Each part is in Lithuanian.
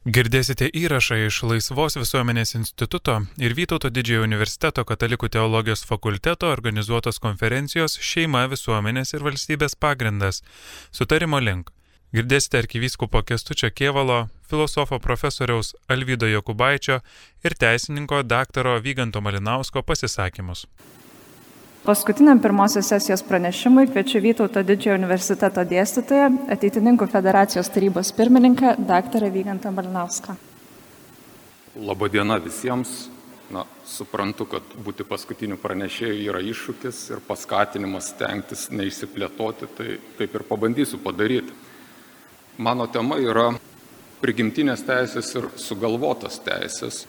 Girdėsite įrašą iš Laisvos visuomenės instituto ir Vytauto didžiojo universiteto katalikų teologijos fakulteto organizuotos konferencijos Šeima visuomenės ir valstybės pagrindas - sutarimo link. Girdėsite arkivyskupo Kestučio Kievalo, filosofo profesoriaus Alvydo Jokubaičio ir teisininko daktaro Vyganto Malinausko pasisakymus. Paskutiniam pirmosios sesijos pranešimui kviečiu Vytauto didžiojo universiteto dėstytoją, ateitininkų federacijos tarybos pirmininką, daktarą Vygantą Malinauską. Labadiena visiems. Na, suprantu, kad būti paskutiniu pranešėju yra iššūkis ir paskatinimas stengtis neišsiplėtoti, tai taip ir pabandysiu padaryti. Mano tema yra prigimtinės teisės ir sugalvotas teisės.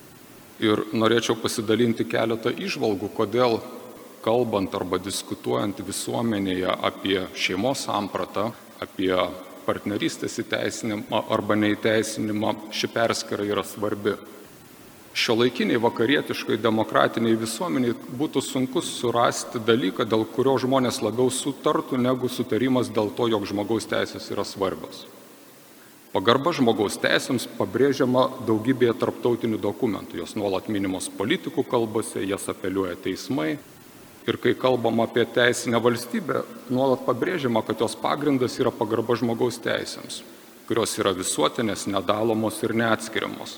Ir norėčiau pasidalinti keletą išvalgų, kodėl kalbant arba diskutuojant visuomenėje apie šeimos sampratą, apie partnerystės įteisinimą arba neįteisinimą, ši perskara yra svarbi. Šio laikiniai vakarietiškai demokratiniai visuomeniai būtų sunku surasti dalyką, dėl kurio žmonės labiau sutartų, negu sutarimas dėl to, jog žmogaus teisės yra svarbios. Pagarba žmogaus teisėms pabrėžiama daugybėje tarptautinių dokumentų, jos nuolat minimos politikų kalbose, jas apeliuoja teismai, Ir kai kalbam apie teisinę valstybę, nuolat pabrėžiama, kad jos pagrindas yra pagarba žmogaus teisėms, kurios yra visuotinės, nedalomos ir neatskiriamos.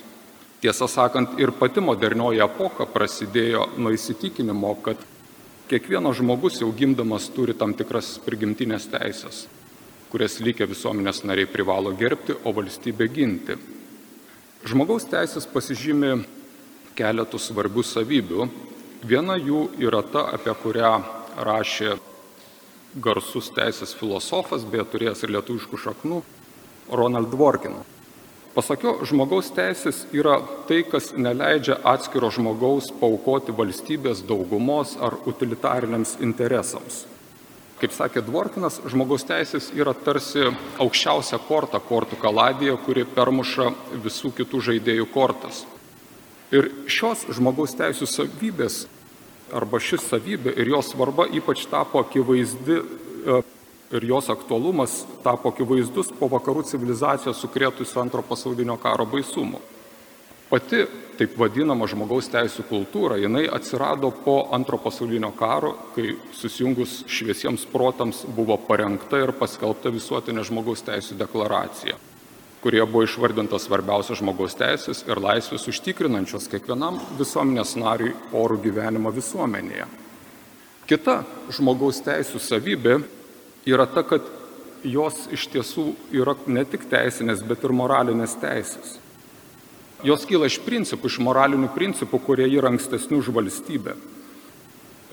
Tiesą sakant, ir pati modernioji epocha prasidėjo nuo įsitikinimo, kad kiekvienas žmogus jau gimdamas turi tam tikras prigimtinės teisės, kurias lygiai visuomenės nariai privalo gerbti, o valstybė ginti. Žmogaus teisės pasižymi keletų svarbių savybių, Viena jų yra ta, apie kurią rašė garsus teisės filosofas, beje turėjęs ir lietuviškų šaknų, Ronald Dworkin. Pasakio, žmogaus teisės yra tai, kas neleidžia atskiro žmogaus paukoti valstybės daugumos ar utilitariniams interesams. Kaip sakė Dvorkinas, žmogaus teisės yra tarsi aukščiausia korta kortų kaladėje, kuri permuša visų kitų žaidėjų kortas. Ir šios žmogaus teisų savybės arba ši savybė ir jos svarba ypač tapo akivaizdi e, ir jos aktualumas tapo akivaizdus po vakarų civilizacijos sukrėtusio antro pasaulinio karo baisumo. Pati taip vadinama žmogaus teisų kultūra, jinai atsirado po antro pasaulinio karo, kai susijungus šviesiems protams buvo parengta ir paskelbta visuotinė žmogaus teisų deklaracija kurie buvo išvardintos svarbiausios žmogaus teisės ir laisvės užtikrinančios kiekvienam visuomenės nariui orų gyvenimą visuomenėje. Kita žmogaus teisų savybė yra ta, kad jos iš tiesų yra ne tik teisinės, bet ir moralinės teisės. Jos kyla iš principų, iš moralinių principų, kurie yra ankstesnių už valstybę.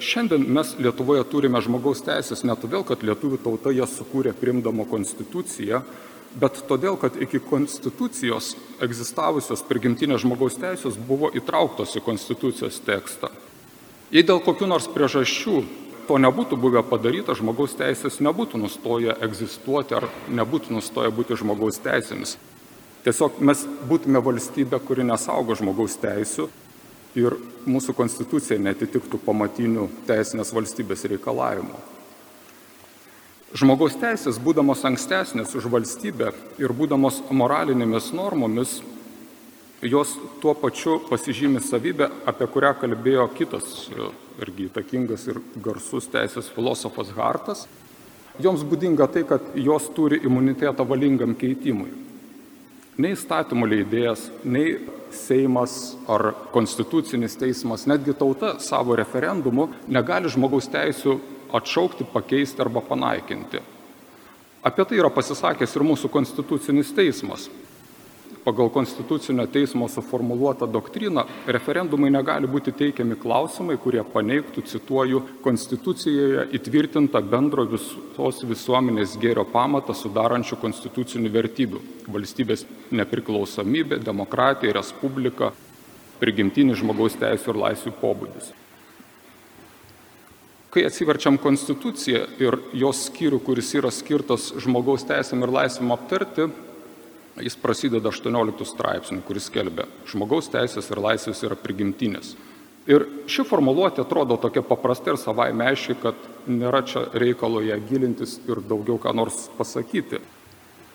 Šiandien mes Lietuvoje turime žmogaus teisės ne todėl, kad lietuvių tauta jas sukūrė primdama konstituciją, bet todėl, kad iki konstitucijos egzistavusios prigimtinės žmogaus teisės buvo įtrauktos į konstitucijos tekstą. Jei dėl kokių nors priežasčių to nebūtų buvę padaryta, žmogaus teisės nebūtų nustoję egzistuoti ar nebūtų nustoję būti žmogaus teisėmis. Tiesiog mes būtume valstybė, kuri nesaugo žmogaus teisų ir mūsų konstitucija netitiktų pamatinių teisinės valstybės reikalavimų. Žmogaus teisės, būdamos ankstesnės už valstybę ir būdamos moralinėmis normomis, jos tuo pačiu pasižymi savybę, apie kurią kalbėjo kitas irgi įtakingas ir garsus teisės filosofas Hartas. Joms būdinga tai, kad jos turi imunitetą valingam keitimui. Nei įstatymų leidėjas, nei Seimas ar konstitucinis teismas, netgi tauta savo referendumu negali žmogaus teisų atšaukti, pakeisti arba panaikinti. Apie tai yra pasisakęs ir mūsų konstitucinis teismas. Pagal konstitucinio teismo suformuoluotą doktriną referendumai negali būti teikiami klausimai, kurie paneigtų, cituoju, konstitucijoje įtvirtintą bendro visos visuomenės gėrio pamatą sudarančių konstitucinių vertybių - valstybės nepriklausomybė, demokratija, respublika, prigimtinis žmogaus teisų ir laisvių pobūdis. Kai atsiverčiam konstituciją ir jos skyrių, kuris yra skirtas žmogaus teisėm ir laisvėm aptarti, jis prasideda 18 straipsnių, kuris kelbė žmogaus teisės ir laisvės yra prigimtinės. Ir ši formuluotė atrodo tokia paprasta ir savai meišiai, kad nėra čia reikalo ją gilintis ir daugiau ką nors pasakyti.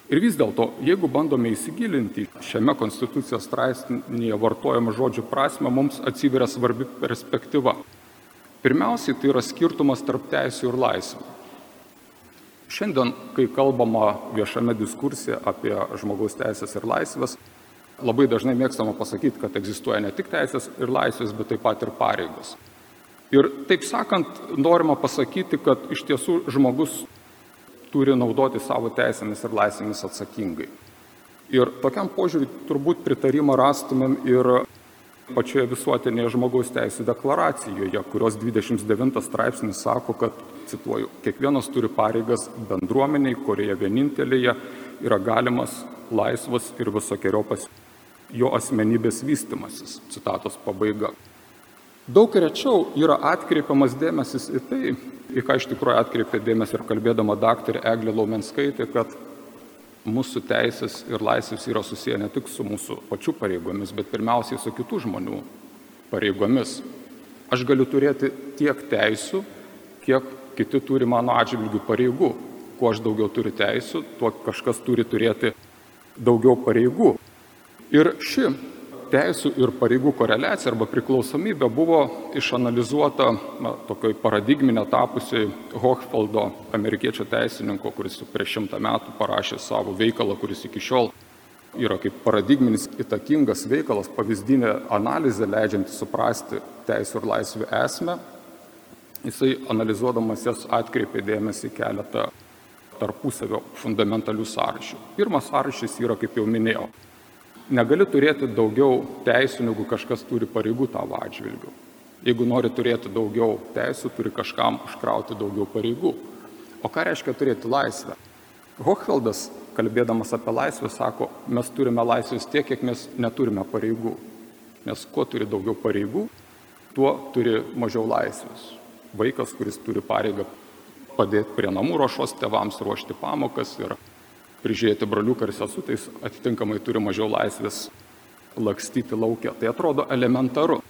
Ir vis dėlto, jeigu bandome įsigilinti šiame konstitucijos straipsnėje vartojamą žodžių prasme, mums atsiveria svarbi perspektyva. Pirmiausiai, tai yra skirtumas tarp teisų ir laisvių. Šiandien, kai kalbama viešame diskurse apie žmogaus teisės ir laisvės, labai dažnai mėgstama pasakyti, kad egzistuoja ne tik teisės ir laisvės, bet taip pat ir pareigos. Ir taip sakant, norima pasakyti, kad iš tiesų žmogus turi naudoti savo teisėmis ir laisvėmis atsakingai. Ir tokiam požiūriui turbūt pritarimą rastumėm ir pačioje visuotinėje žmogaus teisų deklaracijoje, kurios 29 straipsnis sako, kad, cituoju, kiekvienas turi pareigas bendruomeniai, kurioje vienintelėje yra galimas laisvas ir visokiojopas jo asmenybės vystimasis. Citatos pabaiga. Daug rečiau yra atkreipiamas dėmesys į tai, į ką iš tikrųjų atkreipė dėmesį ir kalbėdama daktarė Eglė Laumenskaitė, kad mūsų teisės ir laisvės yra susiję ne tik su mūsų pačių pareigomis, bet pirmiausiai su kitų žmonių pareigomis. Aš galiu turėti tiek teisų, kiek kiti turi mano atžvilgių pareigų. Kuo aš daugiau turiu teisų, tuo kažkas turi turėti daugiau pareigų. Ir ši teisų ir pareigų koreliacija arba priklausomybė buvo išanalizuota na, tokioj paradigminė tapusiai Hochfeldo, amerikiečio teisininko, kuris prieš šimtą metų parašė savo veikalą, kuris iki šiol yra kaip paradigminis įtakingas veikalas, pavyzdinė analizė leidžianti suprasti teisų ir laisvių esmę. Jisai analizuodamas jas atkreipė dėmesį keletą tarpusavio fundamentalių sąrašų. Pirmas sąrašas yra, kaip jau minėjau, negali turėti daugiau teisų, negu kažkas turi pareigų tavo atžvilgiu. Jeigu nori turėti daugiau teisų, turi kažkam užkrauti daugiau pareigų. O ką reiškia turėti laisvę? Hochfeldas, kalbėdamas apie laisvę, sako, mes turime laisvės tiek, kiek mes neturime pareigų. Nes kuo turi daugiau pareigų, tuo turi mažiau laisvės. Vaikas, kuris turi pareigą padėti prie namų ruošos tevams, ruošti pamokas ir prižiūrėti broliuką ir sesutės, atitinkamai turi mažiau laisvės lakstyti laukia. Tai atrodo elementaru.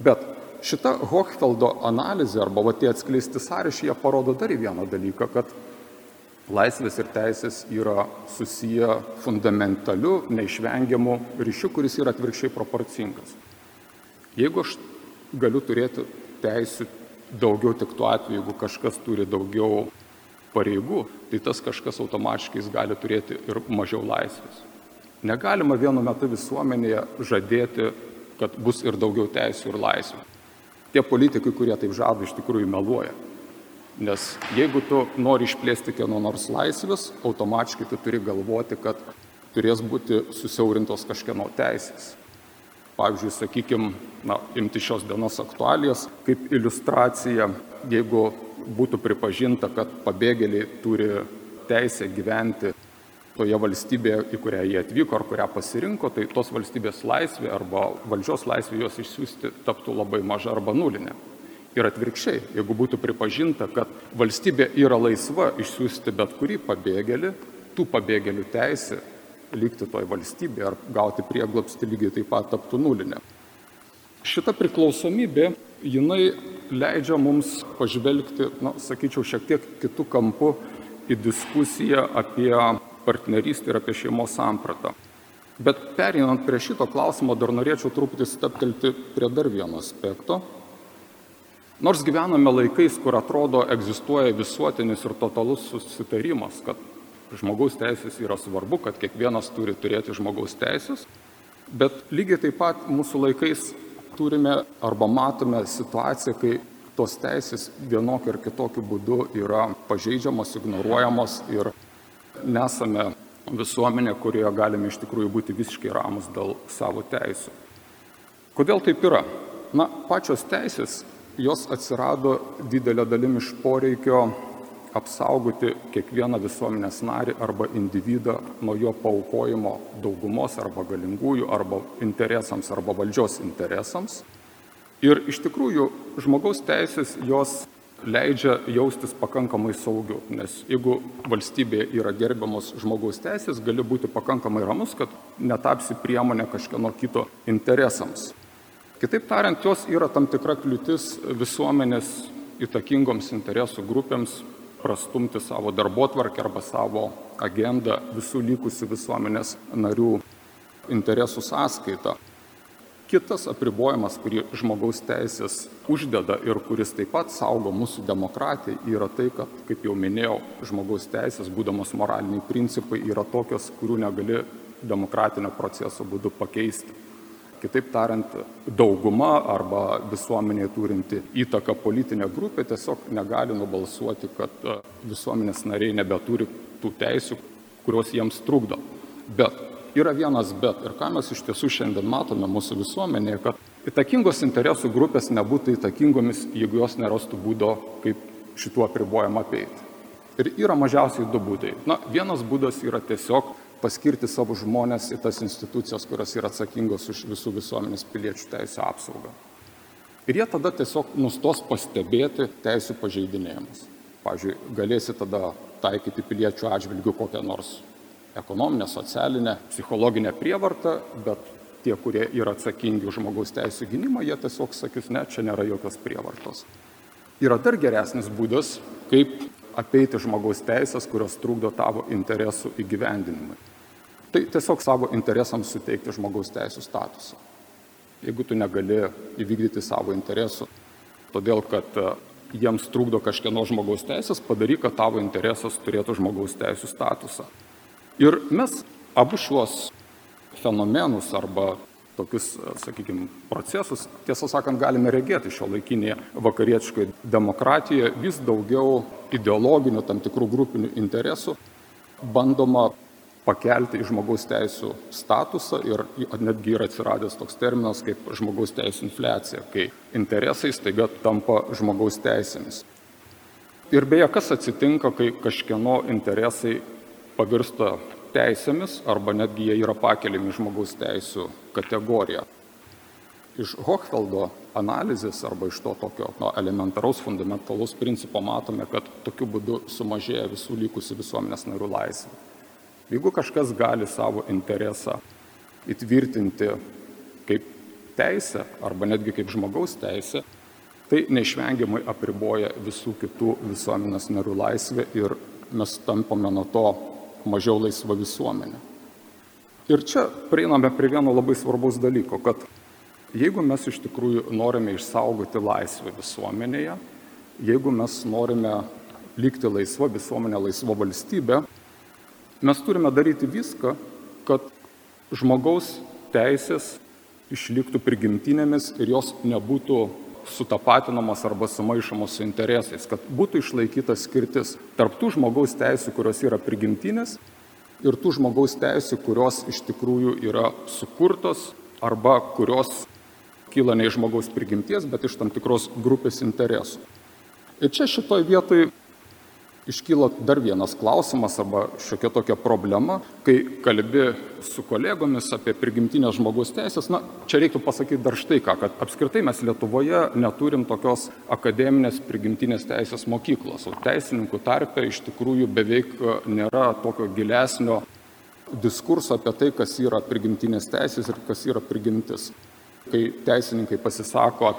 Bet šita Hochfeldo analizė arba va tie atskleisti sąryšiai parodo dar vieną dalyką, kad laisvės ir teisės yra susiję fundamentaliu, neišvengiamu ryšiu, kuris yra atvirkščiai proporcingas. Jeigu aš galiu turėti teisų daugiau tik tuo atveju, jeigu kažkas turi daugiau pareigų, tai tas kažkas automatiškai gali turėti ir mažiau laisvės. Negalima vienu metu visuomenėje žadėti, kad bus ir daugiau teisų ir laisvių. Tie politikai, kurie taip žada, iš tikrųjų meluoja. Nes jeigu tu nori išplėsti kieno nors laisvės, automatiškai tu turi galvoti, kad turės būti susiaurintos kažkieno teisės. Pavyzdžiui, sakykime, imti šios dienos aktualijas kaip iliustracija, jeigu būtų pripažinta, kad pabėgėliai turi teisę gyventi toje valstybėje, į kurią jie atvyko ar kurią pasirinko, tai tos valstybės laisvė arba valdžios laisvė juos išsiųsti taptų labai maža arba nulinė. Ir atvirkščiai, jeigu būtų pripažinta, kad valstybė yra laisva išsiųsti bet kurį pabėgėlį, tų pabėgėlių teisė likti toj valstybėje ar gauti prieglobstį lygiai taip pat taptų nulinė. Šita priklausomybė, jinai leidžia mums pažvelgti, na, sakyčiau, šiek tiek kitų kampų į diskusiją apie partnerystę ir apie šeimos sampratą. Bet perinant prie šito klausimo, dar norėčiau truputį staptelti prie dar vieno aspekto. Nors gyvename laikais, kur atrodo egzistuoja visuotinis ir totalus susitarimas, kad žmogaus teisės yra svarbu, kad kiekvienas turi turėti žmogaus teisės, bet lygiai taip pat mūsų laikais turime arba matome situaciją, kai tos teisės vienokiu ar kitokiu būdu yra pažeidžiamos, ignoruojamos ir nesame visuomenė, kurioje galime iš tikrųjų būti visiškai ramus dėl savo teisų. Kodėl taip yra? Na, pačios teisės, jos atsirado didelė dalim iš poreikio apsaugoti kiekvieną visuomenės narį arba individą nuo jo paukojimo daugumos arba galingųjų arba interesams arba valdžios interesams. Ir iš tikrųjų žmogaus teisės jos leidžia jaustis pakankamai saugiu, nes jeigu valstybėje yra gerbiamos žmogaus teisės, gali būti pakankamai ramus, kad netapsi priemonė kažkieno kito interesams. Kitaip tariant, jos yra tam tikra kliūtis visuomenės įtakingoms interesų grupėms prastumti savo darbo tvarkę arba savo agendą visų likusių visuomenės narių interesų sąskaita. Kitas apribojimas, kurį žmogaus teisės uždeda ir kuris taip pat saugo mūsų demokratiją, yra tai, kad, kaip jau minėjau, žmogaus teisės, būdamos moraliniai principai, yra tokios, kurių negali demokratinio proceso būdu pakeisti. Kitaip tariant, dauguma arba visuomenėje turinti įtaką politinė grupė tiesiog negali nubalsuoti, kad e, visuomenės nariai nebeturi tų teisių, kurios jiems trukdo. Bet yra vienas bet ir ką mes iš tiesų šiandien matome mūsų visuomenėje, kad įtakingos interesų grupės nebūtų įtakingomis, jeigu jos nerastų būdo, kaip šituo apribojimą apeiti. Ir yra mažiausiai du būdai. Na, vienas būdas yra tiesiog paskirti savo žmonės į tas institucijas, kurios yra atsakingos už visų visuomenės piliečių teisų apsaugą. Ir jie tada tiesiog nustos pastebėti teisų pažeidinėjimus. Pavyzdžiui, galėsi tada taikyti piliečių atžvilgių kokią nors ekonominę, socialinę, psichologinę prievartą, bet tie, kurie yra atsakingi už žmogaus teisų gynimą, jie tiesiog sakys, ne, čia nėra jokios prievartos. Yra dar geresnis būdas, kaip apeiti žmogaus teisės, kurios trukdo tavo interesų įgyvendinimui. Tai tiesiog savo interesams suteikti žmogaus teisų statusą. Jeigu tu negali įvykdyti savo interesų, todėl kad e, jiems trukdo kažkieno žmogaus teisės, padaryk, kad tavo interesas turėtų žmogaus teisų statusą. Ir mes abu šiuos fenomenus arba tokius, sakykime, procesus, tiesą sakant, galime regėti šio laikinėje vakarietiškoje demokratijoje vis daugiau ideologinių tam tikrų grupinių interesų bandoma pakelti į žmogaus teisų statusą ir netgi yra atsiradęs toks terminas kaip žmogaus teisų infliacija, kai interesai staiga tampa žmogaus teisėmis. Ir beje, kas atsitinka, kai kažkieno interesai pavirsta teisėmis arba netgi jie yra pakeliami žmogaus teisų kategoriją. Iš Hochfeldo analizės arba iš to tokio no, elementaraus fundamentalaus principo matome, kad tokiu būdu sumažėja visų likusių visuomenės narių laisvė. Jeigu kažkas gali savo interesą įtvirtinti kaip teisę arba netgi kaip žmogaus teisę, tai neišvengiamai apriboja visų kitų visuomenės narių laisvę ir mes tampame nuo to mažiau laisva visuomenė. Ir čia prieiname prie vieno labai svarbaus dalyko, kad jeigu mes iš tikrųjų norime išsaugoti laisvę visuomenėje, jeigu mes norime likti laisva visuomenė, laisva valstybė, Mes turime daryti viską, kad žmogaus teisės išliktų prigimtinėmis ir jos nebūtų sutapatinamos arba sumaišomos su interesais, kad būtų išlaikyta skirtis tarp tų žmogaus teisų, kurios yra prigimtinės ir tų žmogaus teisų, kurios iš tikrųjų yra sukurtos arba kurios kyla ne iš žmogaus prigimties, bet iš tam tikros grupės interesų. Ir čia šitoje vietoje iškyla dar vienas klausimas arba šiokia tokia problema, kai kalbi su kolegomis apie prigimtinės žmogaus teisės, na, čia reiktų pasakyti dar štai ką, kad apskritai mes Lietuvoje neturim tokios akademinės prigimtinės teisės mokyklos, o teisininkų tarpe iš tikrųjų beveik nėra tokio gilesnio diskurso apie tai, kas yra prigimtinės teisės ir kas yra prigimtis. Kai teisininkai pasisako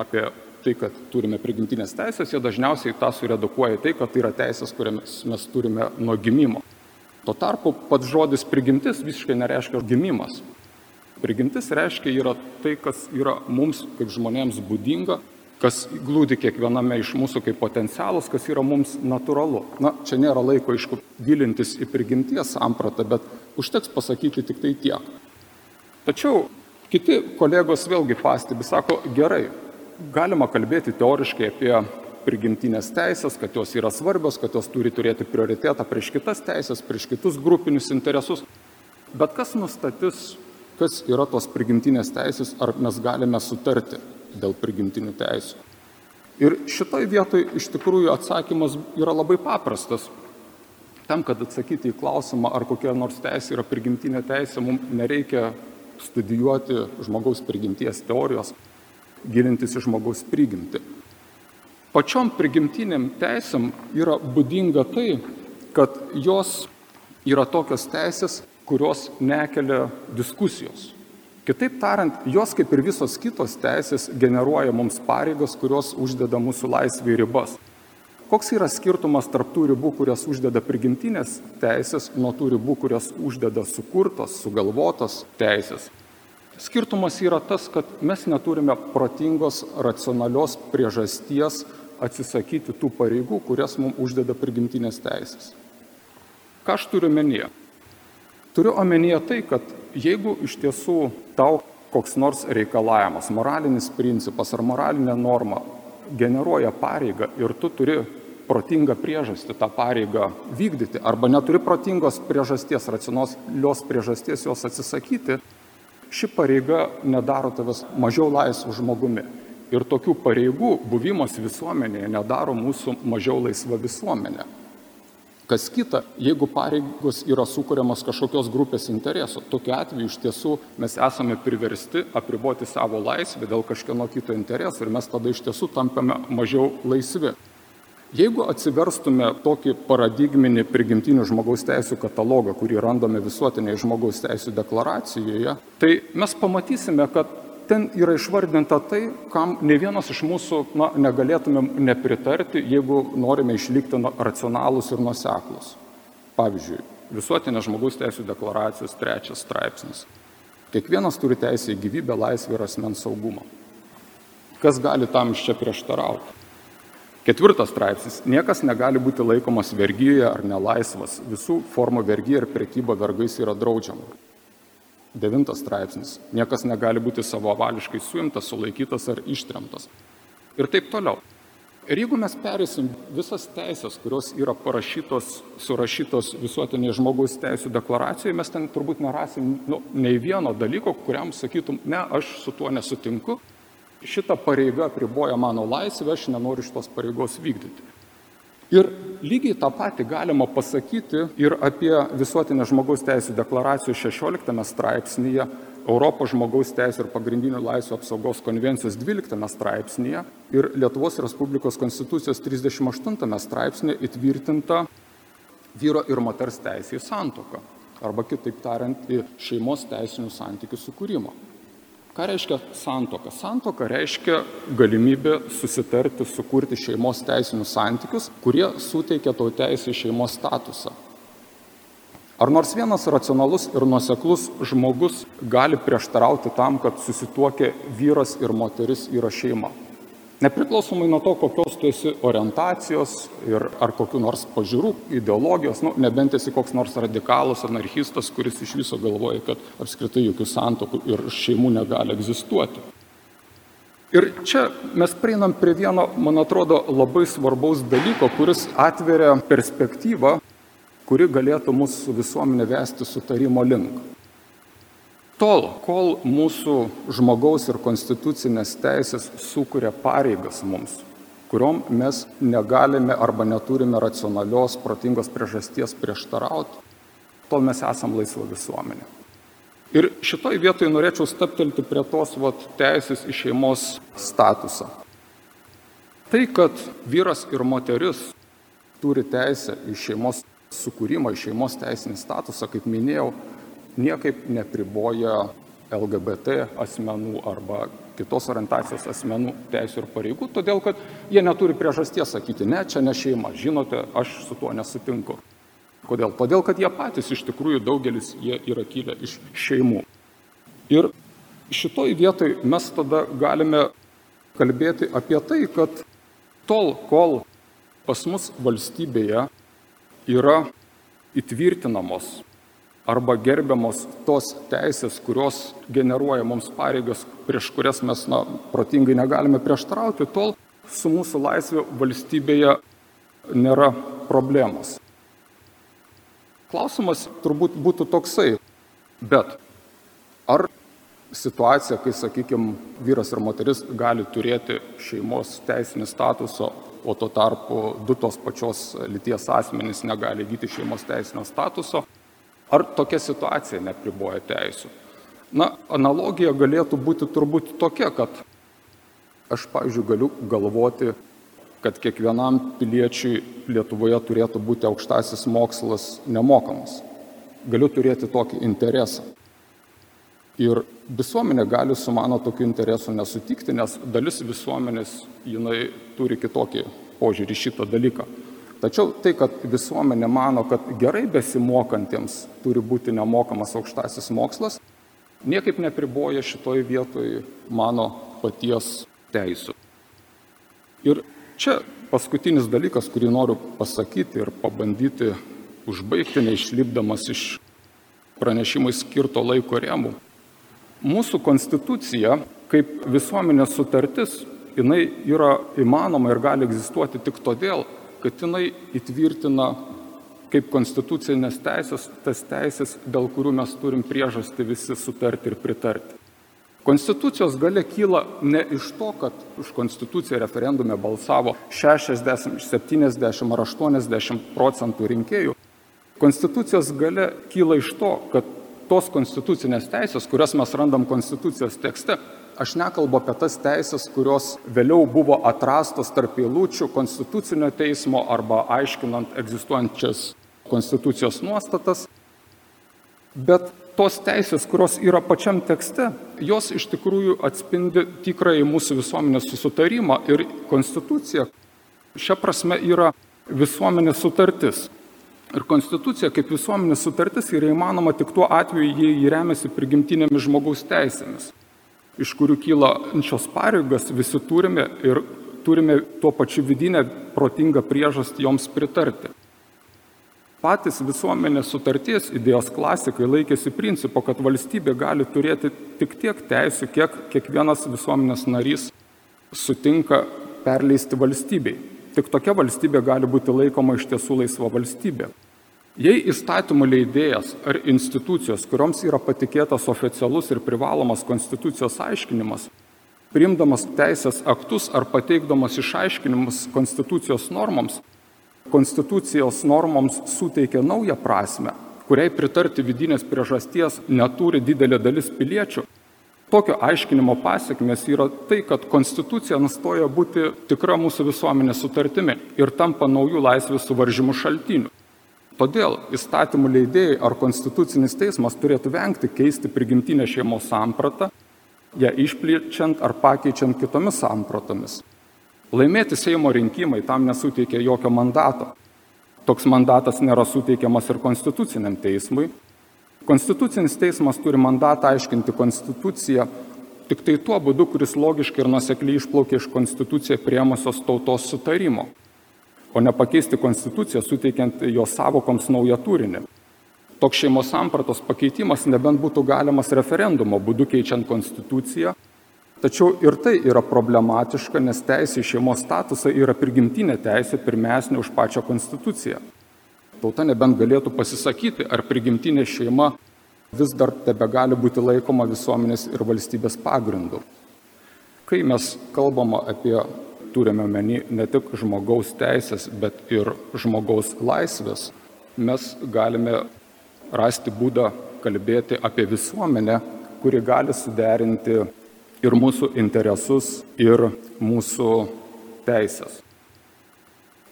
apie tai, kad turime prigimtinės teisės, jie dažniausiai tą suredukuoja tai, kad tai yra teisės, kurias mes turime nuo gimimo. Tuo tarpu pats žodis prigimtis visiškai nereiškia gimimas. Prigimtis reiškia yra tai, kas yra mums kaip žmonėms būdinga, kas glūdi kiekviename iš mūsų kaip potencialas, kas yra mums natūralu. Na, čia nėra laiko, aišku, gilintis į prigimties sampratą, bet užteks pasakyti tik tai tiek. Tačiau kiti kolegos vėlgi pastebi, sako, gerai, galima kalbėti teoriškai apie prigimtinės teisės, kad jos yra svarbios, kad jos turi turėti prioritetą prieš kitas teisės, prieš kitus grupinius interesus. Bet kas nustatys, kas yra tos prigimtinės teisės, ar mes galime sutarti dėl prigimtinių teisų. Ir šitoj vietoj iš tikrųjų atsakymas yra labai paprastas. Tam, kad atsakyti į klausimą, ar kokia nors teisė yra prigimtinė teisė, mums nereikia studijuoti žmogaus prigimties teorijos, gilintis į žmogaus prigimtį. Pačiom prigimtiniam teisėm yra būdinga tai, kad jos yra tokios teisės, kurios nekelia diskusijos. Kitaip tariant, jos kaip ir visos kitos teisės generuoja mums pareigas, kurios uždeda mūsų laisvį ribas. Koks yra skirtumas tarp tų ribų, kurias uždeda prigimtinės teisės, nuo tų ribų, kurias uždeda sukurtos, sugalvotos teisės? Skirtumas yra tas, kad mes neturime protingos, racionalios priežasties atsisakyti tų pareigų, kurias mums uždeda prigimtinės teisės. Ką aš turiu omenyje? Turiu omenyje tai, kad jeigu iš tiesų tau koks nors reikalavimas, moralinis principas ar moralinė norma generuoja pareigą ir tu turi protingą priežastį tą pareigą vykdyti arba neturi protingos priežasties, racionalios priežasties jos atsisakyti, ši pareiga nedaro tavęs mažiau laisvų žmogumi. Ir tokių pareigų buvimas visuomenėje nedaro mūsų mažiau laisva visuomenė. Kas kita, jeigu pareigos yra sukūriamas kažkokios grupės interesų, tokiu atveju iš tiesų mes esame priversti apriboti savo laisvę dėl kažkieno kito interesų ir mes tada iš tiesų tampame mažiau laisvi. Jeigu atsiverstume tokį paradigminį prigimtinių žmogaus teisų katalogą, kurį randame visuotiniai žmogaus teisų deklaracijoje, tai mes pamatysime, kad ten yra išvardinta tai, kam ne vienas iš mūsų na, negalėtumėm nepritarti, jeigu norime išlikti racionalūs ir nuseklus. Pavyzdžiui, visuotinės žmogaus teisų deklaracijos trečias straipsnis. Kiekvienas turi teisę į gyvybę, laisvę ir asmens saugumą. Kas gali tam iš čia prieštarauti? Ketvirtas straipsnis. Niekas negali būti laikomas vergyje ar nelaisvas. Visų formų vergyje ir prekyba vergais yra draudžiama. Devintas straipsnis. Niekas negali būti savavališkai suimtas, sulaikytas ar ištremtas. Ir taip toliau. Ir jeigu mes perėsim visas teisės, kurios yra parašytos, surašytos visuotiniai žmogaus teisų deklaracijoje, mes ten turbūt nerasim nu, nei vieno dalyko, kuriam sakytum, ne, aš su tuo nesutinku, šita pareiga apriboja mano laisvę, aš nenoriu šitos pareigos vykdyti. Ir lygiai tą patį galima pasakyti ir apie visuotinę žmogaus teisų deklaracijos 16 straipsnėje, Europos žmogaus teisų ir pagrindinių laisvų apsaugos konvencijos 12 straipsnėje ir Lietuvos Respublikos konstitucijos 38 straipsnėje įtvirtinta vyro ir moters teisė į santoką arba kitaip tariant į šeimos teisinių santykių sukūrimą. Ką reiškia santoka? Santoka reiškia galimybę susitarti, sukurti šeimos teisinius santykius, kurie suteikia tau teisę į šeimos statusą. Ar nors vienas racionalus ir nuoseklus žmogus gali prieštarauti tam, kad susituokia vyras ir moteris yra šeima? Nepriklausomai nuo to, kokios tu esi orientacijos ir ar kokiu nors pažiūrų, ideologijos, nu, nebent esi koks nors radikalus anarchistas, kuris iš viso galvoja, kad apskritai jokių santokų ir šeimų negali egzistuoti. Ir čia mes prieinam prie vieno, man atrodo, labai svarbaus dalyko, kuris atveria perspektyvą, kuri galėtų mūsų visuomenę vesti sutarimo link. Tol, kol mūsų žmogaus ir konstitucinės teisės sukuria pareigas mums, kuriuom mes negalime arba neturime racionalios, protingos priežasties prieštarauti, tol mes esam laisva visuomenė. Ir šitoj vietoj norėčiau staptelti prie tos vat, teisės į šeimos statusą. Tai, kad vyras ir moteris turi teisę į šeimos sukūrimą, į šeimos teisinį statusą, kaip minėjau, niekaip nepriboja LGBT asmenų arba kitos orientacijos asmenų teisų ir pareigų, todėl kad jie neturi priežasties sakyti, ne, čia ne šeima, žinote, aš su tuo nesutinku. Kodėl? Todėl, kad jie patys iš tikrųjų daugelis jie yra kilę iš šeimų. Ir šitoj vietoj mes tada galime kalbėti apie tai, kad tol, kol pas mus valstybėje yra įtvirtinamos arba gerbiamos tos teisės, kurios generuoja mums pareigas, prieš kurias mes na, protingai negalime prieštarauti, tol su mūsų laisvė valstybėje nėra problemos. Klausimas turbūt būtų toksai, bet ar situacija, kai, sakykime, vyras ir moteris gali turėti šeimos teisinį statusą, o tuo tarpu du tos pačios lyties asmenys negali įgyti šeimos teisinio statuso, Ar tokia situacija nepriboja teisų? Na, analogija galėtų būti turbūt tokia, kad aš, pavyzdžiui, galiu galvoti, kad kiekvienam piliečiui Lietuvoje turėtų būti aukštasis mokslas nemokamas. Galiu turėti tokį interesą. Ir visuomenė gali su mano tokiu interesu nesutikti, nes dalis visuomenės jinai turi kitokį požiūrį šitą dalyką. Tačiau tai, kad visuomenė mano, kad gerai besimokantiems turi būti nemokamas aukštasis mokslas, niekaip nepriboja šitoj vietoj mano paties teisų. Ir čia paskutinis dalykas, kurį noriu pasakyti ir pabandyti užbaigti, neišlipdamas iš pranešimui skirto laiko rėmų. Mūsų konstitucija kaip visuomenės sutartis, jinai yra įmanoma ir gali egzistuoti tik todėl, kad jinai įtvirtina kaip konstitucinės teisės tas teisės, dėl kurių mes turim priežastį visi sutarti ir pritarti. Konstitucijos gale kyla ne iš to, kad už konstituciją referendume balsavo 60, 70 ar 80 procentų rinkėjų. Konstitucijos gale kyla iš to, kad tos konstitucinės teisės, kurias mes randam konstitucijos tekste, aš nekalbu apie tas teisės, kurios vėliau buvo atrastos tarp eilučių konstitucinio teismo arba aiškinant egzistuojančias konstitucijos nuostatas, bet tos teisės, kurios yra pačiam tekste, jos iš tikrųjų atspindi tikrąjį mūsų visuomenės susitarimą ir konstitucija šia prasme yra visuomenės sutartis. Ir konstitucija kaip visuomenės sutartis yra įmanoma tik tuo atveju, jei jį remiasi prigimtinėmis žmogaus teisėmis, iš kurių kyla šios pareigas visi turime ir turime tuo pačiu vidinę protingą priežastį joms pritarti. Patys visuomenės sutarties idėjos klasikai laikėsi principo, kad valstybė gali turėti tik tiek teisų, kiek kiekvienas visuomenės narys sutinka perleisti valstybei. Tik tokia valstybė gali būti laikoma iš tiesų laisva valstybė. Jei įstatymų leidėjas ar institucijos, kurioms yra patikėtas oficialus ir privalomas konstitucijos aiškinimas, priimdamas teisės aktus ar pateikdamas išaiškinimus konstitucijos normoms, konstitucijos normoms suteikia naują prasme, kuriai pritarti vidinės priežasties neturi didelė dalis piliečių, tokio aiškinimo pasiekmes yra tai, kad konstitucija nustoja būti tikra mūsų visuomenės sutartimi ir tampa naujų laisvės suvaržymų šaltiniu. Todėl įstatymų leidėjai ar konstitucinis teismas turėtų vengti keisti prigimtinę šeimos sampratą, ją išplėčiant ar pakeičiant kitomis sampratomis. Laimėti Seimo rinkimai tam nesuteikia jokio mandato. Toks mandatas nėra suteikiamas ir konstituciniam teismui. Konstitucinis teismas turi mandatą aiškinti konstituciją tik tai tuo būdu, kuris logiškai ir nusekliai išplaukia iš konstituciją priemusios tautos sutarimo o ne pakeisti konstituciją, suteikiant jos savokoms naują turinį. Toks šeimos sampratos pakeitimas nebent būtų galimas referendumo būdu keičiant konstituciją, tačiau ir tai yra problematiška, nes teisė į šeimos statusą yra prigimtinė teisė pirmesnė už pačią konstituciją. Tauta nebent galėtų pasisakyti, ar prigimtinė šeima vis dar tebe gali būti laikoma visuomenės ir valstybės pagrindu. Kai mes kalbama apie turime meni ne tik žmogaus teisės, bet ir žmogaus laisvės, mes galime rasti būdą kalbėti apie visuomenę, kuri gali suderinti ir mūsų interesus, ir mūsų teisės.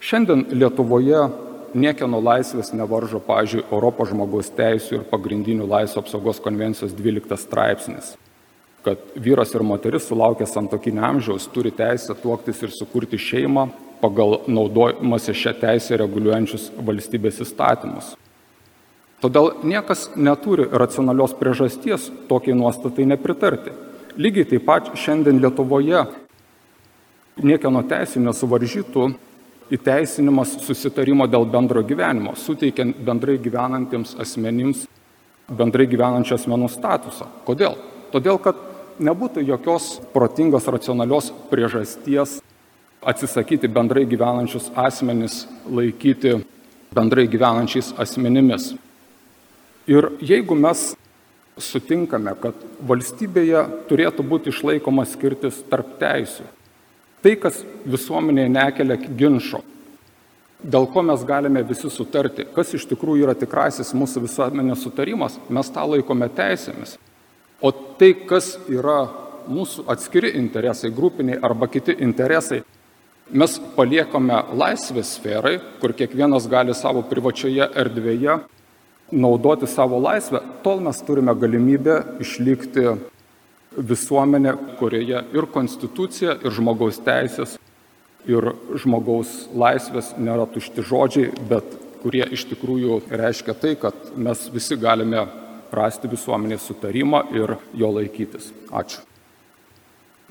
Šiandien Lietuvoje niekieno laisvės nevaržo, pažiūrėjau, Europos žmogaus teisų ir pagrindinių laisvų apsaugos konvencijos 12 straipsnis kad vyras ir moteris sulaukę santokinio amžiaus turi teisę tuoktis ir sukurti šeimą pagal naudojimąsi šią teisę reguliuojančius valstybės įstatymus. Todėl niekas neturi racionalios priežasties tokiai nuostatai nepritarti. Lygiai taip pat šiandien Lietuvoje niekieno teisė nesuvaržytų įteisinimas susitarimo dėl bendro gyvenimo, suteikiant bendrai gyvenantiems asmenims bendrai gyvenančių asmenų statusą. Kodėl? Todėl, kad nebūtų jokios protingos, racionalios priežasties atsisakyti bendrai gyvenančius asmenys, laikyti bendrai gyvenančiais asmenimis. Ir jeigu mes sutinkame, kad valstybėje turėtų būti išlaikoma skirtis tarp teisių, tai, kas visuomenėje nekelia ginčio, dėl ko mes galime visi sutarti, kas iš tikrųjų yra tikrasis mūsų visuomenės sutarimas, mes tą laikome teisėmis. O tai, kas yra mūsų atskiri interesai, grupiniai arba kiti interesai, mes paliekame laisvės sferai, kur kiekvienas gali savo privačioje erdvėje naudoti savo laisvę, tol mes turime galimybę išlikti visuomenė, kurioje ir konstitucija, ir žmogaus teisės ir žmogaus laisvės nėra tušti žodžiai, bet kurie iš tikrųjų reiškia tai, kad mes visi galime rasti visuomenės sutarimą ir jo laikytis. Ačiū.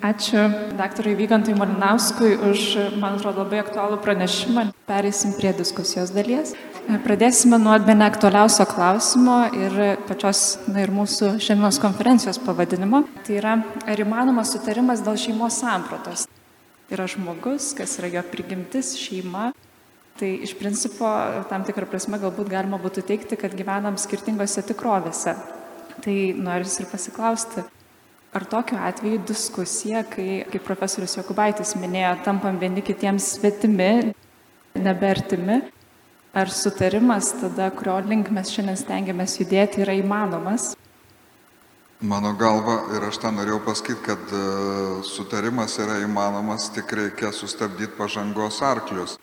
Ačiū daktarui Vygantui Malinauskui už, man atrodo, labai aktualų pranešimą. Pereisim prie diskusijos dalies. Pradėsime nuo bene aktualiausio klausimo ir pačios, na ir mūsų šiandienos konferencijos pavadinimo. Tai yra, ar įmanomas sutarimas dėl šeimos sampratos. Yra žmogus, kas yra jo prigimtis, šeima. Tai iš principo, tam tikrą prasme, galbūt galima būtų teikti, kad gyvenam skirtingose tikrovėse. Tai noris ir pasiklausti, ar tokiu atveju diskusija, kai, kaip profesorius Jokubaitis minėjo, tampam vieni kitiems svetimi, nebertimi, ar sutarimas tada, kurio link mes šiandien stengiamės judėti, yra įmanomas? Mano galva, ir aš tą norėjau pasakyti, kad e, sutarimas yra įmanomas, tik reikia sustabdyti pažangos arklius.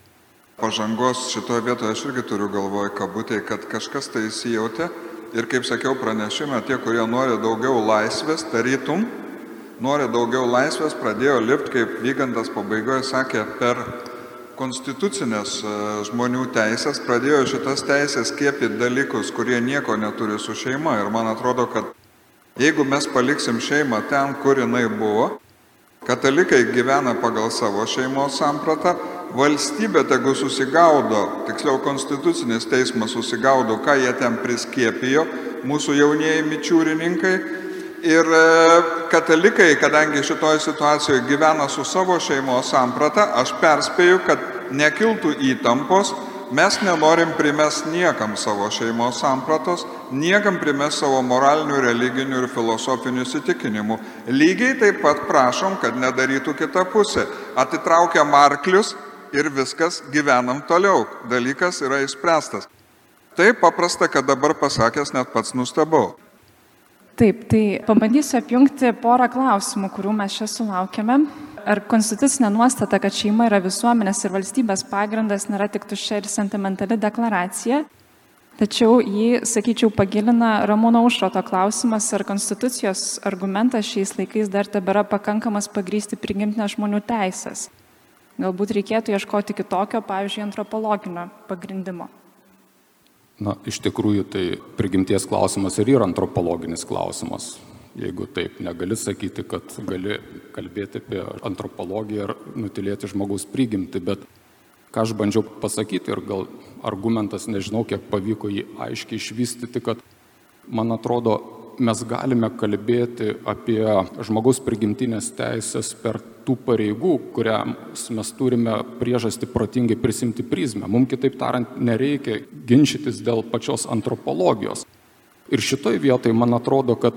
Pažangos šitoje vietoje aš irgi turiu galvoje kabutėje, kad kažkas tai įsijautė ir, kaip sakiau pranešime, tie, kurie nori daugiau laisvės, tarytum, nori daugiau laisvės, pradėjo lipti, kaip Vygandas pabaigoje sakė, per konstitucinės e, žmonių teisės, pradėjo šitas teisės skiepyti dalykus, kurie nieko neturi su šeima. Ir man atrodo, kad jeigu mes paliksim šeimą ten, kur jinai buvo, katalikai gyvena pagal savo šeimos sampratą, valstybė tegu susigaudo, tiksliau konstitucinis teismas susigaudo, ką jie ten priskiepijo, mūsų jaunieji mičiūrininkai Ir e, katalikai, kadangi šitoje situacijoje gyvena su savo šeimos samprata, aš perspėju, kad nekiltų įtampos, mes nenorim primes niekam savo šeimos sampratos, niekam primes savo moralinių, religinių ir filosofinių įsitikinimų. Lygiai taip pat prašom, kad nedarytų kita pusė. Atitraukiam arklius ir viskas gyvenam toliau. Dalykas yra išspręstas. Taip paprasta, kad dabar pasakęs net pats nustebau. Taip, tai pabandysiu apjungti porą klausimų, kurių mes čia sulaukėme. Ar konstitucinė nuostata, kad šeima yra visuomenės ir valstybės pagrindas, nėra tik tuščia ir sentimentali deklaracija, tačiau jį, sakyčiau, pagilina Ramūno užroto klausimas, ar konstitucijos argumentas šiais laikais dar tebėra pakankamas pagrysti prigimtinę žmonių teisės. Galbūt reikėtų ieškoti kitokio, pavyzdžiui, antropologinio pagrindimo. Na, iš tikrųjų, tai prigimties klausimas ir yra antropologinis klausimas. Jeigu taip, negali sakyti, kad gali kalbėti apie antropologiją ar nutilėti žmogaus prigimti, bet ką aš bandžiau pasakyti ir gal argumentas, nežinau, kiek pavyko jį aiškiai išvystyti, kad man atrodo, mes galime kalbėti apie žmogaus prigimtinės teisės per tų pareigų, kuriams mes turime priežastį protingai prisimti prizmę. Mums kitaip tariant, nereikia ginčytis dėl pačios antropologijos. Ir šitoj vietoj man atrodo, kad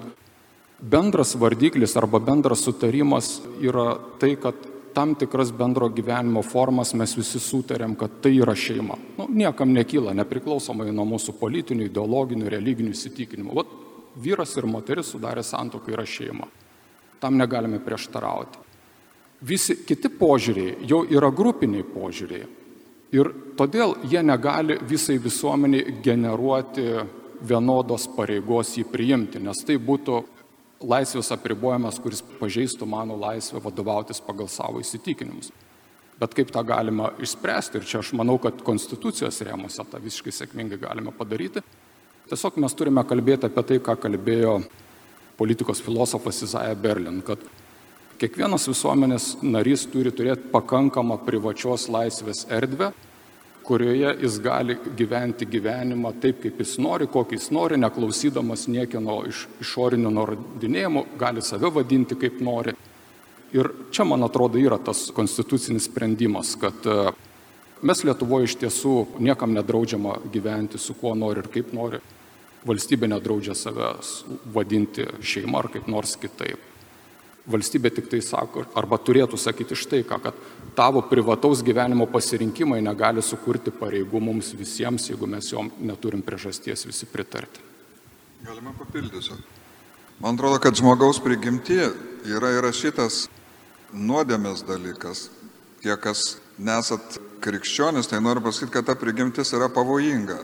bendras vardiklis arba bendras sutarimas yra tai, kad tam tikras bendro gyvenimo formas mes visi sutarėm, kad tai yra šeima. Nu, niekam nekyla, nepriklausomai nuo mūsų politinių, ideologinių, religinių įsitikinimų. Vat vyras ir moteris sudarė santoką yra šeima. Tam negalime prieštarauti. Visi kiti požiūriai jau yra grupiniai požiūriai. Ir todėl jie negali visai visuomeniai generuoti vienodos pareigos jį priimti, nes tai būtų laisvės apribojimas, kuris pažeistų mano laisvę vadovautis pagal savo įsitikinimus. Bet kaip tą galima išspręsti, ir čia aš manau, kad konstitucijos rėmose tą visiškai sėkmingai galime padaryti, tiesiog mes turime kalbėti apie tai, ką kalbėjo politikos filosofas Izaja Berlin, kad Kiekvienas visuomenės narys turi turėti pakankamą privačios laisvės erdvę, kurioje jis gali gyventi gyvenimą taip, kaip jis nori, kokį jis nori, neklausydamas niekieno iš išorinių nurodinėjimų, gali save vadinti kaip nori. Ir čia, man atrodo, yra tas konstitucinis sprendimas, kad mes Lietuvoje iš tiesų niekam nedraudžiama gyventi su kuo nori ir kaip nori. Valstybė nedraudžia savęs vadinti šeima ar kaip nors kitaip valstybė tik tai sako, arba turėtų sakyti štai ką, kad tavo privataus gyvenimo pasirinkimai negali sukurti pareigų mums visiems, jeigu mes jom neturim priežasties visi pritarti. Galima papildysiu. Man atrodo, kad žmogaus prigimti yra įrašytas nuodėmės dalykas. Tie, kas nesat krikščionis, tai noriu pasakyti, kad ta prigimtis yra pavojinga.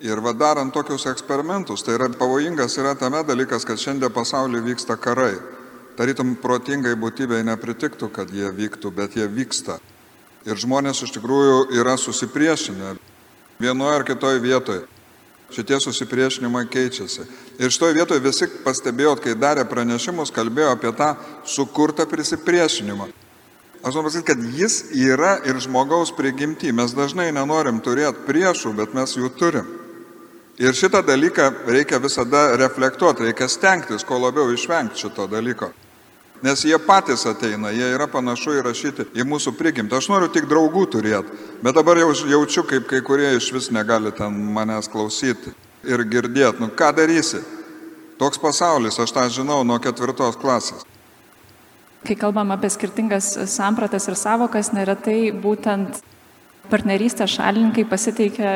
Ir vadarant tokius eksperimentus, tai yra pavojingas yra tame dalykas, kad šiandien pasaulyje vyksta karai tarytum protingai būtybei nepritiktų, kad jie vyktų, bet jie vyksta. Ir žmonės iš tikrųjų yra susipriešinę vienoje ar kitoje vietoje. Šitie susipriešinimai keičiasi. Ir šitoje vietoje visi pastebėjot, kai darė pranešimus, kalbėjo apie tą sukurtą prisipriešinimą. Aš noriu pasakyti, kad jis yra ir žmogaus prigimti. Mes dažnai nenorim turėti priešų, bet mes jų turim. Ir šitą dalyką reikia visada reflektuoti, reikia stengtis, kuo labiau išvengti šito dalyko. Nes jie patys ateina, jie yra panašu įrašyti į mūsų prigimtį. Aš noriu tik draugų turėti, bet dabar jau jaučiu, kaip kai kurie iš vis negali ten manęs klausyti ir girdėti. Nu ką darysi? Toks pasaulis, aš tą žinau nuo ketvirtos klasės. Kai kalbam apie skirtingas sampratas ir savokas, neretai būtent partnerystės šalininkai pasiteikia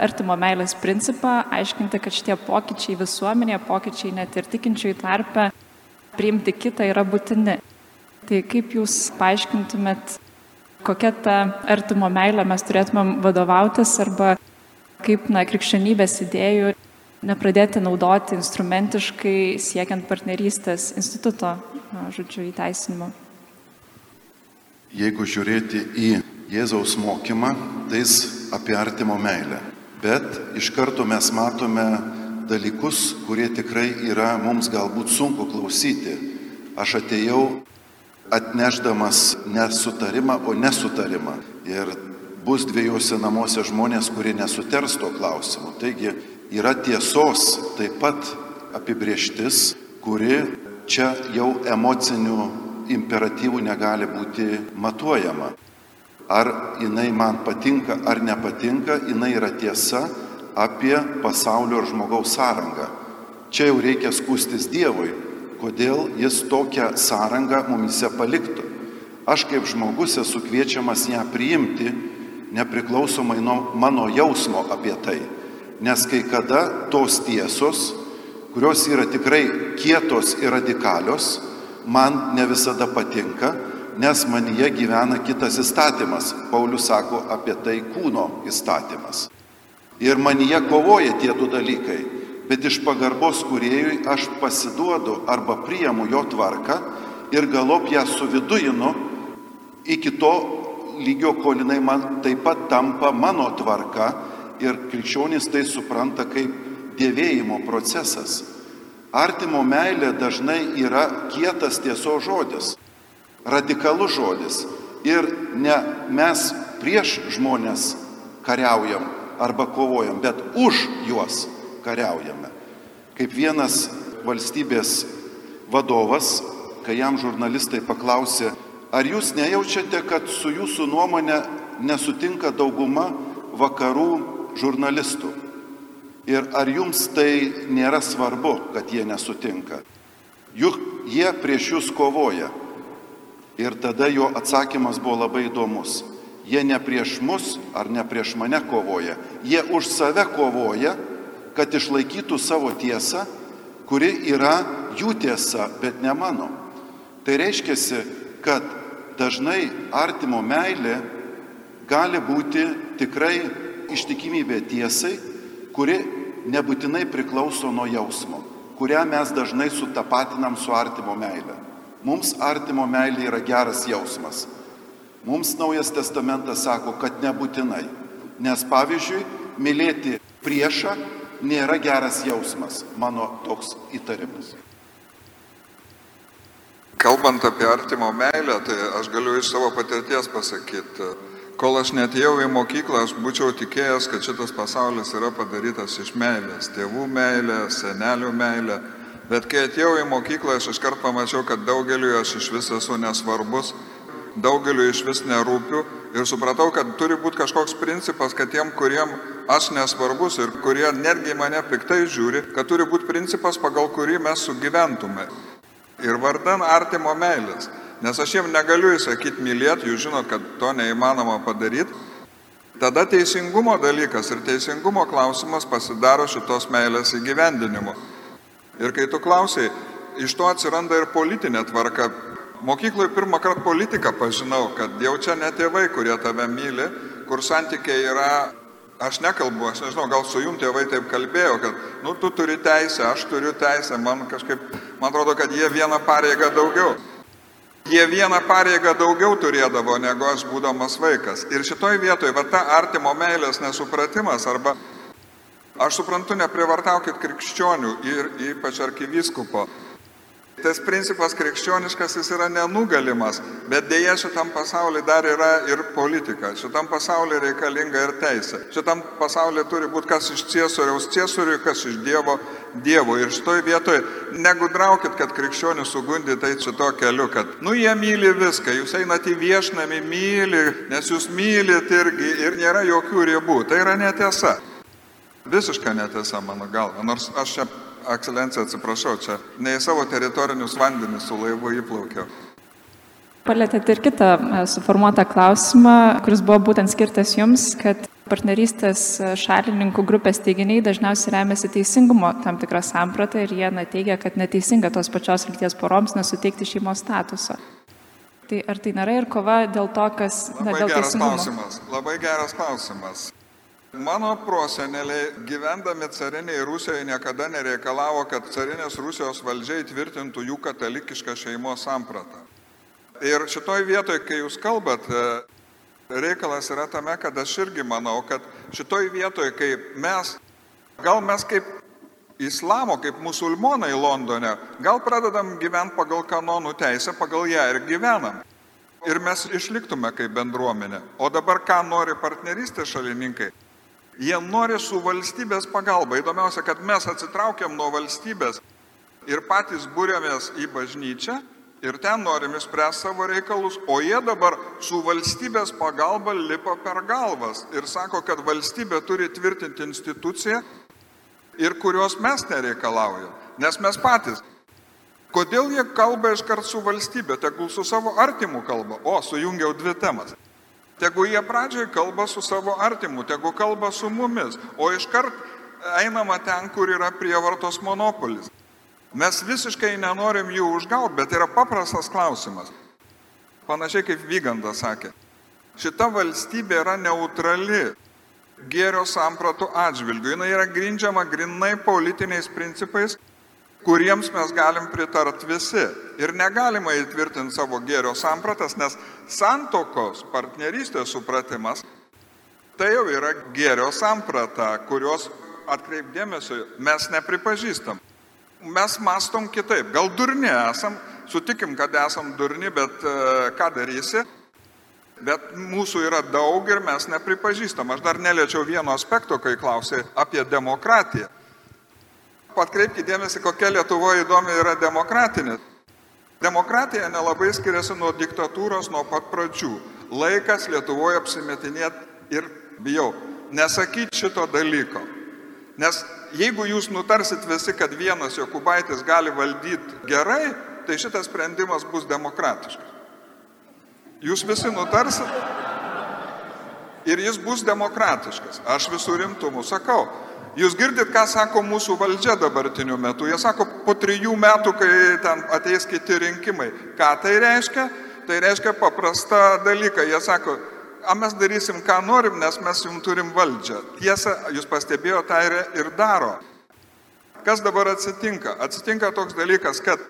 artimo meilės principą, aiškinti, kad šitie pokyčiai visuomenėje, pokyčiai net ir tikinčiųjų tarpe priimti kitą yra būtini. Tai kaip jūs paaiškintumėt, kokia ta artimo meilė mes turėtumėm vadovautis arba kaip na, krikščionybės idėjų nepradėti naudoti instrumentiškai siekiant partnerystės instituto, žodžiu, įteisinimo. Jeigu žiūrėti į Jėzaus mokymą, tai jis apie artimo meilę. Bet iš karto mes matome dalykus, kurie tikrai yra mums galbūt sunku klausyti. Aš atėjau atnešdamas nesutarimą, o nesutarimą. Ir bus dviejose namuose žmonės, kurie nesuters tuo klausimu. Taigi yra tiesos taip pat apibrieštis, kuri čia jau emocinių imperatyvų negali būti matuojama. Ar jinai man patinka ar nepatinka, jinai yra tiesa apie pasaulio ir žmogaus sąrangą. Čia jau reikia skūstis Dievui, kodėl jis tokią sąrangą mumise paliktų. Aš kaip žmogus esu kviečiamas ją priimti, nepriklausomai nuo mano jausmo apie tai. Nes kai kada tos tiesos, kurios yra tikrai kietos ir radikalios, man ne visada patinka, nes manyje gyvena kitas įstatymas. Paulius sako apie tai kūno įstatymas. Ir manyje kovoja tie du dalykai. Bet iš pagarbos kuriejui aš pasiduodu arba priemu jo tvarką ir galop ją suvidujinu iki to lygio, kol jinai man taip pat tampa mano tvarka ir krikščionys tai supranta kaip dėvėjimo procesas. Artimo meilė dažnai yra kietas tiesos žodis, radikalus žodis. Ir ne mes prieš žmonės kariaujam, arba kovojam, bet už juos kariaujame. Kaip vienas valstybės vadovas, kai jam žurnalistai paklausė, ar jūs nejaučiate, kad su jūsų nuomonė nesutinka dauguma vakarų žurnalistų? Ir ar jums tai nėra svarbu, kad jie nesutinka? Juk jie prieš jūs kovoja. Ir tada jo atsakymas buvo labai įdomus. Jie ne prieš mus ar ne prieš mane kovoja, jie už save kovoja, kad išlaikytų savo tiesą, kuri yra jų tiesa, bet ne mano. Tai reiškia, kad dažnai artimo meilė gali būti tikrai ištikimybė tiesai, kuri nebūtinai priklauso nuo jausmo, kurią mes dažnai sutapatinam su artimo meilė. Mums artimo meilė yra geras jausmas Mums Naujas testamentas sako, kad nebūtinai. Nes pavyzdžiui, mylėti priešą nėra geras jausmas, mano toks įtarimas. Kalbant apie artimo meilę, tai aš galiu iš savo patirties pasakyti, kol aš netėjau į mokyklą, aš būčiau tikėjęs, kad šitas pasaulis yra padarytas iš meilės, tėvų meilė, senelių meilė. Bet kai atėjau į mokyklą, aš iškart pamačiau, kad daugeliu aš iš vis esu nesvarbus daugeliu iš vis nerūpiu ir supratau, kad turi būti kažkoks principas, kad tiem, kuriem aš nesvarbus ir kurie netgi mane piktai žiūri, kad turi būti principas, pagal kurį mes sugyventume. Ir vardan artimo meilės. Nes aš jiem negaliu įsakyti mylėti, jūs žinot, kad to neįmanoma padaryti. Tada teisingumo dalykas ir teisingumo klausimas pasidaro šitos meilės įgyvendinimu. Ir kai tu klausiai, iš to atsiranda ir politinė tvarka, Mokykloje pirmą kartą politiką pažinau, kad jau čia ne tėvai, kurie tave myli, kur santykiai yra, aš nekalbu, aš nežinau, gal su jum tėvai taip kalbėjo, kad, nu, tu turi teisę, aš turiu teisę, man kažkaip, man atrodo, kad jie vieną pareigą daugiau. Jie vieną pareigą daugiau turėdavo negu aš būdamas vaikas. Ir šitoj vietoje, va ta artimo meilės nesupratimas arba Aš suprantu, neprivartaukit krikščionių ir ypač arkivyskupo. Tas principas krikščioniškas jis yra nenugalimas, bet dėja šitam pasauliu dar yra ir politika, šitam pasauliu reikalinga ir teisė. Šitam pasauliu turi būti kas iš ciesoriaus ciesoriui, kas iš Dievo Dievo. Ir šitoj vietoje negudraukit, kad krikščionių sugundyti eiti šito keliu, kad, nu, jie myli viską, jūs einate į viešnamį, myli, nes jūs mylit irgi ir nėra jokių ribų. Tai yra netiesa. Visiška netiesa mano galva, nors aš čia, ekscelencija, atsiprašau, čia ne į savo teritorinius vandenis su laivu įplaukiau. Palėtėte ir kitą e, suformuotą klausimą, kuris buvo būtent skirtas jums, kad partnerystės šalininkų grupės teiginiai dažniausiai remiasi teisingumo tam tikrą sampratą ir jie na, teigia, kad neteisinga tos pačios lyties poroms nesuteikti šeimos statuso. Tai ar tai nėra ir kova dėl to, kas... Labai na, dėl geras teisingumo? klausimas, labai geras klausimas. Mano proseneliai, gyvendami cariniai Rusijoje, niekada nereikalavo, kad carinės Rusijos valdžia įtvirtintų jų katalikišką šeimos sampratą. Ir šitoj vietoje, kai jūs kalbat, e, reikalas yra tame, kad aš irgi manau, kad šitoj vietoje, kai mes, gal mes kaip islamo, kaip musulmonai Londone, gal pradedam gyventi pagal kanonų teisę, pagal ją ir gyvenam. Ir mes išliktume kaip bendruomenė. O dabar ką nori partnerystės šalininkai? Jie nori su valstybės pagalba. Įdomiausia, kad mes atsitraukiam nuo valstybės ir patys būrėmės į bažnyčią ir ten norim išspręsti savo reikalus, o jie dabar su valstybės pagalba lipa per galvas ir sako, kad valstybė turi tvirtinti instituciją ir kurios mes nereikalaujam, nes mes patys. Kodėl jie kalba iškart su valstybė, tegul su savo artimu kalba, o sujungiau dvi temas. Tegu jie pradžioj kalba su savo artimu, tegu kalba su mumis, o iškart einama ten, kur yra prievartos monopolis. Mes visiškai nenorim jų užgauti, bet yra paprastas klausimas. Panašiai kaip Vygandas sakė. Šita valstybė yra neutrali gėrio sampratų atžvilgių. Jis yra grindžiama grinai politiniais principais, kuriems mes galim pritart visi. Ir negalima įtvirtinti savo gėrio sampratas, nes santokos partnerystės supratimas tai jau yra gėrio samprata, kurios atkreipdėmėsio mes nepripažįstam. Mes mastom kitaip. Gal durni esam, sutikim, kad esam durni, bet e, ką darysi? Bet mūsų yra daug ir mes nepripažįstam. Aš dar neliečiau vieno aspekto, kai klausė apie demokratiją. Atkreipkite dėmesį, kokia Lietuvoje įdomi yra demokratinė. Demokratija nelabai skiriasi nuo diktatūros nuo pat pradžių. Laikas Lietuvoje apsimetinėti ir bijau, nesakyti šito dalyko. Nes jeigu jūs nutarsit visi, kad vienas Jokubaitis gali valdyti gerai, tai šitas sprendimas bus demokratiškas. Jūs visi nutarsit ir jis bus demokratiškas. Aš visų rimtumų sakau, Jūs girdit, ką sako mūsų valdžia dabartiniu metu. Jie sako, po trijų metų, kai ten ateis kiti rinkimai. Ką tai reiškia? Tai reiškia paprastą dalyką. Jie sako, a mes darysim, ką norim, nes mes jums turim valdžią. Tiesa, jūs pastebėjote, tai ir daro. Kas dabar atsitinka? Atsitinka toks dalykas, kad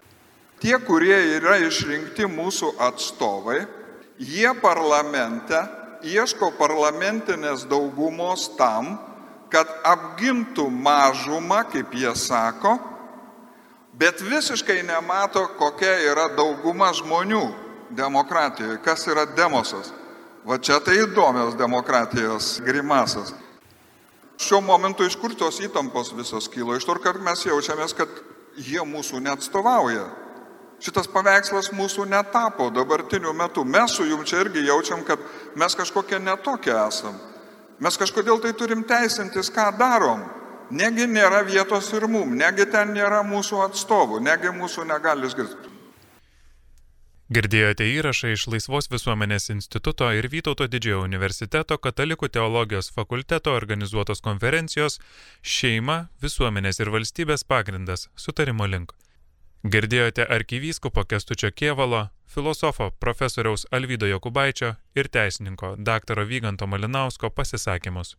tie, kurie yra išrinkti mūsų atstovai, jie parlamente ieško parlamentinės daugumos tam, kad apgintų mažumą, kaip jie sako, bet visiškai nemato, kokia yra dauguma žmonių demokratijoje, kas yra demosas. Va čia tai įdomios demokratijos grimasas. Šiuo momentu iš kur tos įtampos visos kilo? Iš to, kad mes jaučiamės, kad jie mūsų neatstovauja. Šitas paveikslas mūsų netapo dabartiniu metu. Mes su jum čia irgi jaučiam, kad mes kažkokie netokie esam. Mes kažkodėl tai turim teisintis, ką darom. Negi nėra vietos ir mum, negi ten nėra mūsų atstovų, negi mūsų negali išgirsti. Girdėjote įrašą iš Laisvos visuomenės instituto ir Vytauto didžiojo universiteto katalikų teologijos fakulteto organizuotos konferencijos Šeima, visuomenės ir valstybės pagrindas sutarimo link. Girdėjote arkivyskupo Kestučio Kievalo, filosofo profesoriaus Alvydo Jokubaičio ir teisininko dr. Vyganto Malinausko pasisakymus.